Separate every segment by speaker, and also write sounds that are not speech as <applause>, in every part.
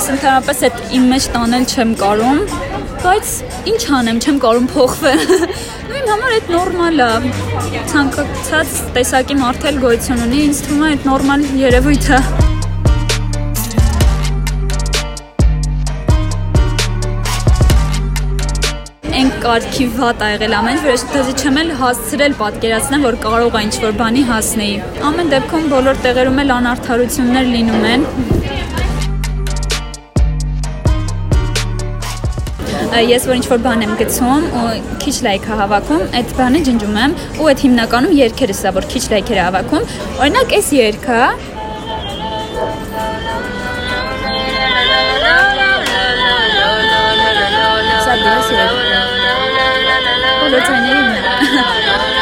Speaker 1: ես ընդհանրապես այդ իմ մեջ տանել չեմ կարում, բայց ինչ անեմ, չեմ կարում փոխվել։ <laughs> Ու իմ համար այդ նորմալ է։ Ցանկացած տեսակի մարդ էլ գոյություն ունի, ինձ թվում է այդ նորմալ երևույթ է։ այն կարգի վատ ա եղել ամեն ինչ, որ ես դեռ չեմ էլ հասցրել պատկերացնել, որ կարող է ինչ-որ բանի հասնեի։ Ամեն դեպքում բոլոր տեղերում էլ անարթարություններ լինում են, ես որ ինչ-որ բան եմ գցում ու քիչ լայք է հավաքում, այդ բանը ջնջում եմ ու այդ հիմնականում երգերս է, որ քիչ լայքեր է հավաքում։ Օրինակ, այս երգը Սա դες երգ։ Բոլոր ձայներին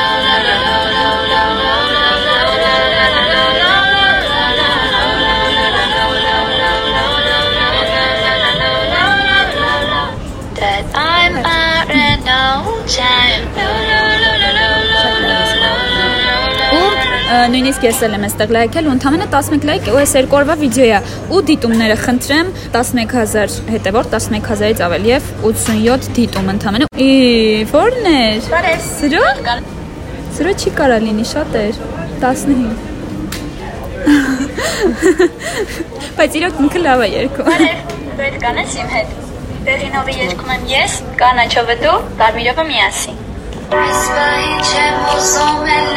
Speaker 1: նույնիսկ ես էլ եմ այստեղ լայքել ու ընդամենը 11 լայք ու այս երկու օրվա վիդեոյ է ու դիտումները խնդրեմ 11000 հետևորդ 11000-ից ավելի եւ 87 դիտում ընդամենը ի ո՞րն էր սրո սրո չի կարա լինի շատ էր 15 <laughs> բայց իրոք ինքը լավ է երկու
Speaker 2: Բարև, դու այդ կանես իմ հետ։ Բերինովի երգում եմ ես, կանաչովը դու, կարմիրովը միասին։ Այս բային չեմ ուզում էլ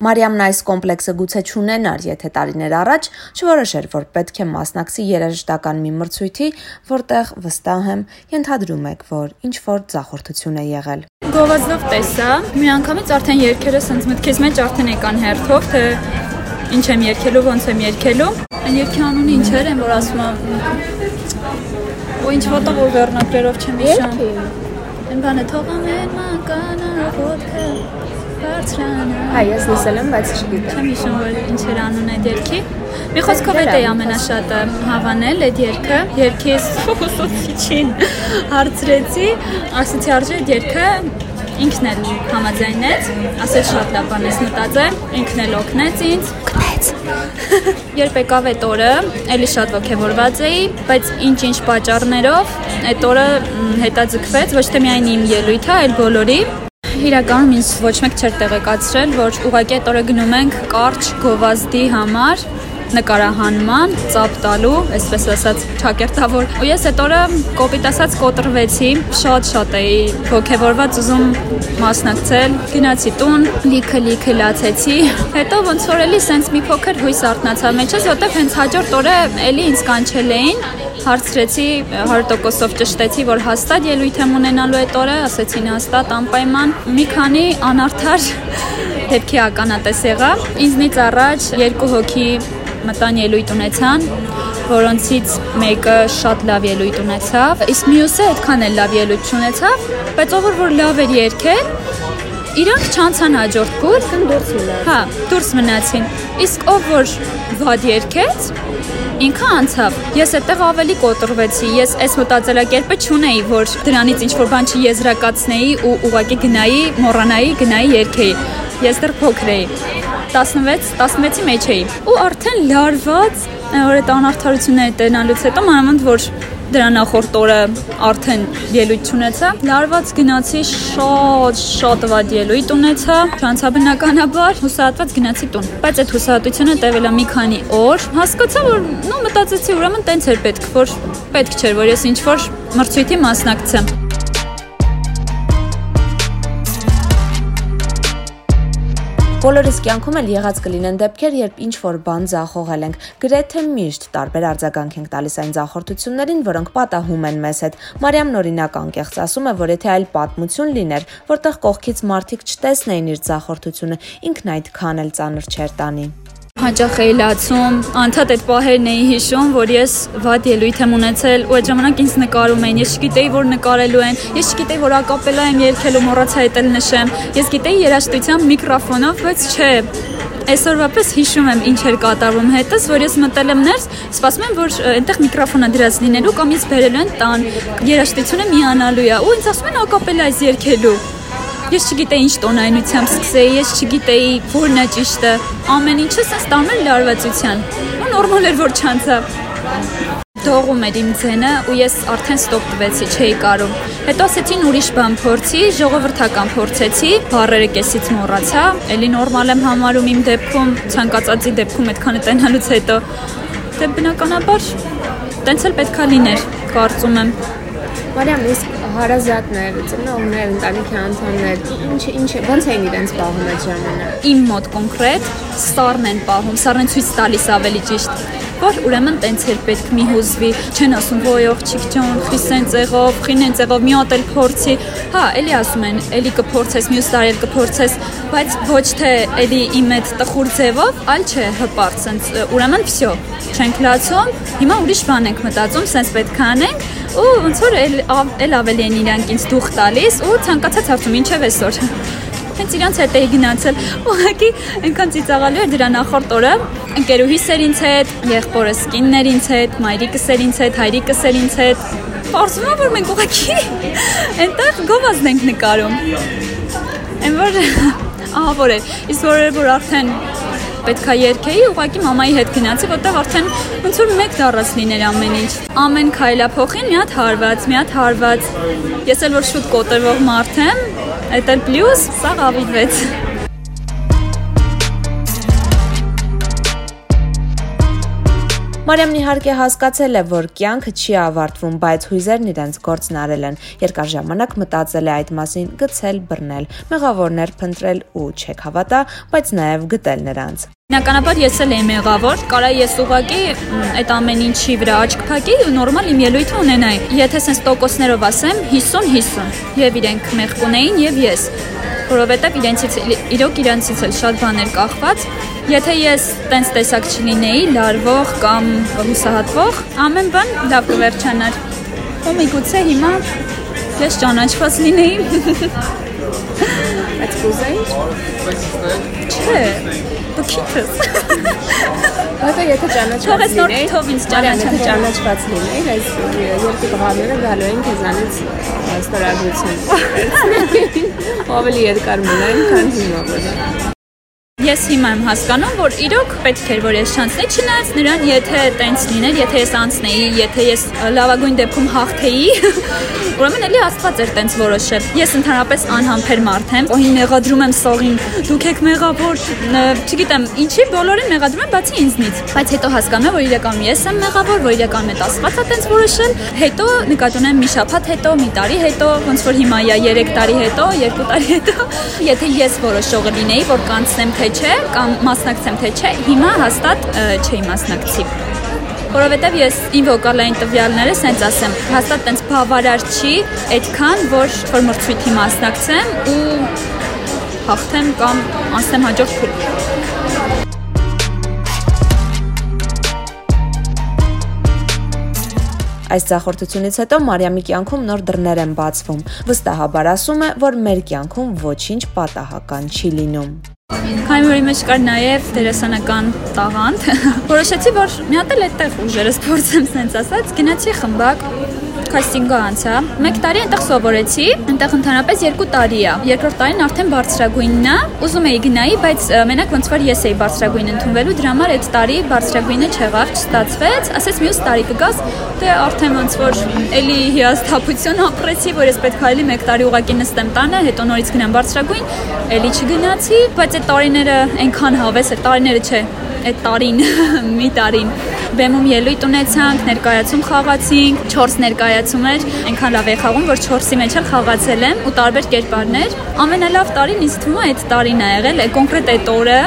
Speaker 3: Մարիամն այս կոմպլեքսը գուցե չունենար, եթե տարիներ առաջ չորոշեր, որ պետք է մասնակցի երաժշտական մի մրցույթի, որտեղ վստահ եմ, ենթադրում եք, որ ինչ որ ձախորդություն է եղել։
Speaker 1: գովազդով տեսա մի անգամից արդեն երկերը սենց մտքից մեջ արդեն եկան հերթով թե ինչ եմ երկելու ոնց եմ երկելու այն երկի անունը ինչ էր են որ ասում եմ ու ինչ ոտը որ վերնակրերով չեմ հիշում այն բանը թողամ են մանկանա ոտքը բարձրանա
Speaker 3: Հա, ես լսել եմ, բայց չգիտեմ։
Speaker 1: Չեմ հիշում որ ինչ էր անունը այդ երգի։ Մի խոսքով այդ է ամենաշատը հավանել այդ երգը։ Երգից ուսուցիչին հարցրեցի, ասացի արժե այդ երգը ինքն էլ համաձայնեց, ասեց շատ լավ բան ես մտածել, ինքն էլ օգնեց ինձ։ Օգնեց։ Երբ եկավ այդ օրը, ելի շատ ողջավորված էի, բայց ինչ-ինչ պատճառներով այդ օրը հետաձգվեց ոչ թե միայն իմ ելույթը, այլ բոլորի, Իրականում ինձ ոչ մեկ չէր տեղեկացրել, որ ուղղակի այդ օրը գնում ենք կարճ գովազդի համար նկարահանման, ծապ տալու, այսպես ասած, ճակերտավոր։ Ու ես այդ օրը կոպիտ ասած կոտրվեցի, շատ-շատ էի ողջավորված ուզում մասնակցել, գնացի տուն, լիքը լիքը լացեցի։ Հետո ոնց որ էլի սենց մի փոքր հույս արտնացա մեջս, որտեղ հենց հաջորդ օրը էլի ինձ կանչել էին հարցրեցի 100%-ով ճշտեցի, որ հաստատ ելույթ եմ ունենալու այդ օրը, ասեցին հաստատ անպայման։ Մի քանի անարդար դեպքի ականատես եղա։ Ինձնից առաջ երկու հոգի մտան ելույթ ունեցան, որոնցից մեկը շատ լավ ելույթ ունեցավ, իսկ մյուսը այդքան էլ լավ ելույթ չունեցավ, բայց ով որ լավ էր երկել, իրանք չանցան հաջորդ փուլ,
Speaker 3: դուրս մնաց։
Speaker 1: հա, դուրս մնացին։ Իսկ ով որ վատ երկեց, ինքը անցավ։ Ես այդտեղ ավելի կոտրվեցի։ Ես այս մտածելակերպը չունեի, որ դրանից ինչ որ բան չեզրակացնեի ու ուղակի գնայի, մոռանայի, գնայի երկեի։ Ես դեռ փոքր էի։ 16, 16-ի մեջ էի։ Ու արդեն լարված, որ այդ անարթարությունները տենալուց հետո մանավանդ որ դրա նախորդ օրը արդեն ելույթ ունեցա։ Լարված գնացի շատ շատ վատ ելույթ ունեցա, հանցաբնականաբար հուսահատված գնացի տուն։ Բայց այդ հուսահատությունը տևել է մի քանի օր։ Հասկացա, որ նո մտածեցի, ուրեմն տենց էր պետք, որ պետք չէր, որ ես ինչ որ մրցույթի մասնակցեմ։
Speaker 3: Բոլորիս կյանքում էլ եղած կլինեն դեպքեր, երբ ինչ որ բան ձախողել ենք։ Գրեթե միշտ տարբեր արձագանք ենք տալիս այն ձախորդություններին, որոնք պատահում են մեզ հետ։ Մարիամն օրինակ անկեղծ ասում է, որ եթե այլ պատմություն լիներ, որտեղ կողքից մարդիկ չտեսնեին իր ձախորդությունը, ինքն այդքան էլ ծանր չէր տանի։
Speaker 1: Հաճախ էի լացում, անդադ այդ պահերն էի հիշում, որ ես վատ ելույթ եմ ունեցել ու այդ ժամանակ ինձ նկարում էին։ Ես չգիտեի, որ նկարելու են։ Ես չգիտեի, որ ակապելա եմ երգելու, մոռացա այդ էլ նշեմ։ Ես գիտեի երաժշտության միկրոֆոնով, բայց չէ, այսօրվա պես հիշում եմ ինչ էր կատարվում հետս, որ ես մտել եմ ներս, սպասում եմ, որ այնտեղ միկրոֆոնը դրած լինելու կամ ես բերել են տան, երաժշտությունը միանալու է ու ինձ ասում են ակապելայից երգելու։ Ես չգիտեի ինչ տոնայնությամբ սկսեի, ես չգիտեի որն է ճիշտը։ Ամեն ինչը տանում էր լարվածության։ Ու նորմալ էր որ չանցա դողում էր իմ ձենը ու ես արդեն ստոպ տվեցի, չէի կարող։ Հետո ասեցին ուրիշ բան փորձի, ժողովրդական փորձեցի, բառերը կեսից մոռացա, ելի նորմալ եմ համարում իմ դեպքում, ցանկացածի դեպքում այդքանը տենալուց հետո։ Դե բնականաբար տենց էլ պետքա լիներ, կարծում եմ։
Speaker 3: Մարիամ, իսկ հարազատներ, ծնողներ, ընտանիքի անդամներ, ինչ ինչ ո՞նց էին իրենց պահում այդ ժամանակ։
Speaker 1: Իմ մոտ կոնկրետ սառն են պահում, սառն ցույց տալիս ավելի ճիշտ որ ուրեմն տենց էր պետք մի հուզվի, չեն ասում ոյող չիկ ջան, խիսեն ծեղով, խինեն ծեղով մի հատ էլ փորձի։ Հա, էլի ասում են, էլի կփորձես, մյուս տարի էլ կփորձես, բայց ոչ թե էլի իմ այդ տխուր ձևով, այլ չէ հպարտ, սենց ուրեմն վсё, չենք լացում, հիմա ուրիշ բան ենք մտածում, սենց պետք է անենք ու ոնց որ էլ էլ ավելի են իրանք ինձ դուխ տալիս ու ցանկացած հարցում ինչև այսօր հենց իրանց հետ էի գնացել։ Ուղղակի այնքան ծիծաղալու էր դրա նախորդ օրը։ Ընկերուհիս էր ինձ հետ, եղբորս կիններ ինձ հետ, մայրիկս էր ինձ հետ, հայրիկս էր ինձ հետ։ Պարզվում է որ մենք ուղղակի այնտեղ գովազդ ենք նկարում։ Այն որ ահա որ է։ Իսկ որ որ արդեն պետքա երկեի, ուղղակի մամայի հետ գնացի, որտեղ արդեն ոնց որ մեկ դառած լիներ ամեն ինչ։ Ամեն քայլափոխին մի հատ հարված, մի հատ հարված։ Ես էլ որ շուտ կոտրվող մարդ եմ, այդ էլ պլյուս, սա ավիվեց։
Speaker 3: Մարիամն իհարկե հասկացել է, որ կյանքը չի ավարտվում, բայց հույզերն իրենց գործն արել են։ Երկար ժամանակ մտածել է այդ մասին, գցել, բռնել, մեղավորներ փնտրել ու չեք հավատա, բայց նաև գտել նրանց։
Speaker 1: Բնականաբար ես էլ եմ մեղավոր, կարա ես ուղակի այդ ամեն ինչի վրա աչք փակի ու նորմալ իմ ելույթը ունենայի։ Եթե sense տոկոսներով ասեմ 50-50, եւ իրենք մեղ կունեին եւ ես, որովհետեւ իրենցից իրոք իրենցից էլ շատ բաներ կախված Եթե ես տենց տեսակ չլինեի, լարվող կամ հուսահատվող, ամեն բան լավ կվերջանար։ Ու միգուցե հիմա ես ճանաչված լինեի։ <laughs>
Speaker 3: Բայց կուզեի։
Speaker 1: Չէ, դու քիթս։
Speaker 3: Բայց եթե ճանաչված
Speaker 1: լինեի, թող ես թող ինձ ճանաչած
Speaker 3: ճանաչված լինեի, այս երկու տղաները գալու են քեզանից ստորագրություն։ <laughs> Ավելի երկար մնային, քան հիմա
Speaker 1: Ես հիմա եմ հասկանում, որ իրոք պետք էր, որ ես չանցնեի, չնայած նրան, եթե տենց լիներ, եթե ես անցնեի, եթե ես լավագույն դեպքում հաղթեի, <laughs> ուրեմն էլի Աստված էր տենց որոշել։ Ես ընդհանրապես անհամբեր մարդ եմ, օհին մեղադրում եմ սողին, դուք եք մեղավոր, չգիտեմ, ինչի բոլորին մեղադրում եմ, բացի ինձնից։ Բայց հետո հասկանում եմ, որ իրականում ես եմ մեղավոր, որ իրականում է Աստվածը տենց որոշել։ Հետո նկատում եմ մի շաբաթ հետո, մի տարի հետո, ոնց որ հիմա է 3 տարի հետո, 2 տարի հետո, <laughs> եթե ես որոշողը լինեի, որ կանցնեմ թե չէ, կամ մասնակցեմ թե չէ, հիմա հաստատ չէի մասնակցի որովհետև ես իմ վոկալային տվյալները սենց ասեմ, հաստատ տենց բավարար չի այդքան, որ որ մրցույթի մասնակցեմ ու հաղթեմ կամ անցնեմ հաջորդ փուլ։
Speaker 3: Այս ցախորտությունից հետո Մարիամի կյանքում նոր դռներ են բացվում։ Վստահաբար ասում է, որ մեր կյանքում ոչինչ պատահական չի լինում։
Speaker 1: Քանի որ իմեջ կար նաև դերասանական տաղանդ, <laughs> որոշեցի, որ մի հատ էլ այդտեղ ուժերս <laughs> փորձեմ sense ասած, գնացի խմբակ քաստինգը անցա։ 1 տարի այնտեղ սովորեցի, այնտեղ ընդհանրապես 2 տարի է։ Երկրորդ տարին արդեն բարձրագույնն է։ Ուզում էի գնայի, բայց մենակ ոնց որ ես էի բարձրագույն ընդունվելու, դրա համար այդ տարի բարձրագույնը չեղավ, չստացվեց։ Ասես մյուս տարի կգաս, դե արդեն ոնց որ էլի հիասթափություն ապրեցի, որ ես պետք է էլի 1 տարի ուղակի նստեմ տանը, հետո նորից գնամ բարձրագույն, էլի չգնացի, բայց այդ տարիները այնքան հավես, այդ տարիները չէ, այդ տարին, <laughs> մի տարին բեմում ելույթ ունեցանք, ներկայացում խաղացինք, 4 ներկայացում էր, այնքան լավ է խաղում, որ 4-ի մեջ էլ խաղացել եմ ու տարբեր կերպարներ։ Ամենալավ տարին ինձ թվում է այդ տարին ա եղել, կոնկրետ այդ օրը,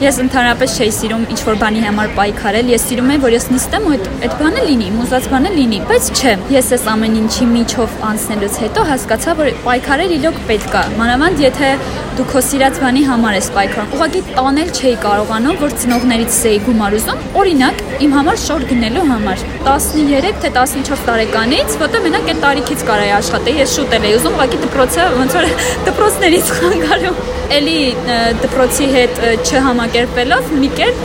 Speaker 1: Ես ընդհանրապես չէի սիրում ինչ որ բանի համար պայքարել, ես սիրում եմ, որ ես նստեմ ու այդ այդ բանը լինի, մուզած բանը լինի, բայց չէ։ Ես այս ամեն ինչի միջով անցնելուց հետո հասկացա, որ պայքարել իրոք պետք է։ Մանավանդ եթե դու քո սիրած բանի համար ես պայքարում։ Ուղղակի տանել չէի կարողանում, որ ծնողներից էի գումար ուզում։ Օրինակ, իմ համար շոր գնելու համար 13 թե 14 տարեկանից, որտեղ մենակ այդ տարիքից կարայի աշխատեի, ես շուտ էի ուզում, ուղղակի դպրոցը ոնց որ դպրոցներից խանգարում։ Էլի դպրոցի հետ չհամա կազմակերպելով մի կերպ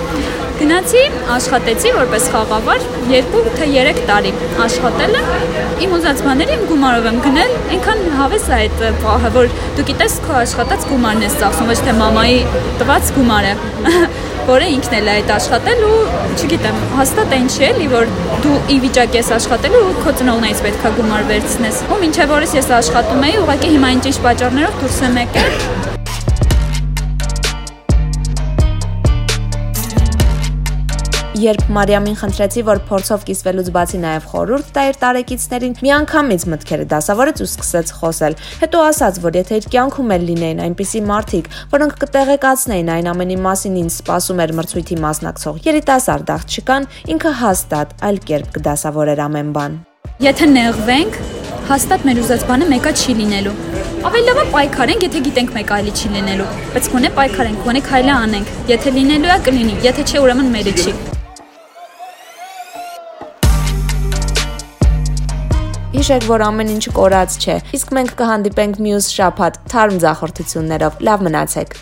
Speaker 1: գնացի, աշխատեցի որպես խաղավար 2 թե 3 տարի աշխատել եմ։ Իմ ուզած բաները իմ գումարով եմ գնել, այնքան հավես է այդ պահը, որ դու գիտես քո աշխատած գումարն ես ծախսում, ոչ թե մամայի տված գումարը <laughs> որը ինքն էլ է այդ աշխատել ու չգիտեմ, հաստատ այն չի էլի, որ դու ի վիճակի ես աշխատելու ու քո ծնողներից պետքա գումար վերցնես։ Ու մինչև օրս ես աշխատում էի, ուղղակի հիմա ինչ ճիշտ պատճառներով դուրս եմ եկել
Speaker 3: Երբ Մարիամին խնդրեցի, որ փորձով կիսվելուց բացի նաև խորուրդ տա իր տարեկիցներին, միանգամից մտքերը դասավորեց ու սկսեց խոսել։ Հետո ասաց, որ եթե իր կյանքում էլ լինեին այնպիսի մարդիկ, որոնք կտեղեկացնեին այն ամենի մասին, ինչ սպասում էր մրցույթի մասնակցող երիտասարդ աղջկան, ինքը հաստատ այլ կերպ կդասավորեր ամեն բան։
Speaker 1: Եթե նեղվենք, հաստատ մեր ուզած բանը մեկա չի լինելու։ Ավելի լավ է պայքարենք, եթե գիտենք մեկ այլի չի լինելու։ Բայց գոնե պայքարենք, գոնե քայլը անենք։ Եթե լինելու է, կլինի, եթե չէ, ուրեմն մերը չի։
Speaker 3: Հիշեք, որ ամեն ինչ կորած չէ։ Իսկ մենք կհանդիպենք մյուս շաբաթ թարմ ձախորդություններով։ Լավ մնացեք։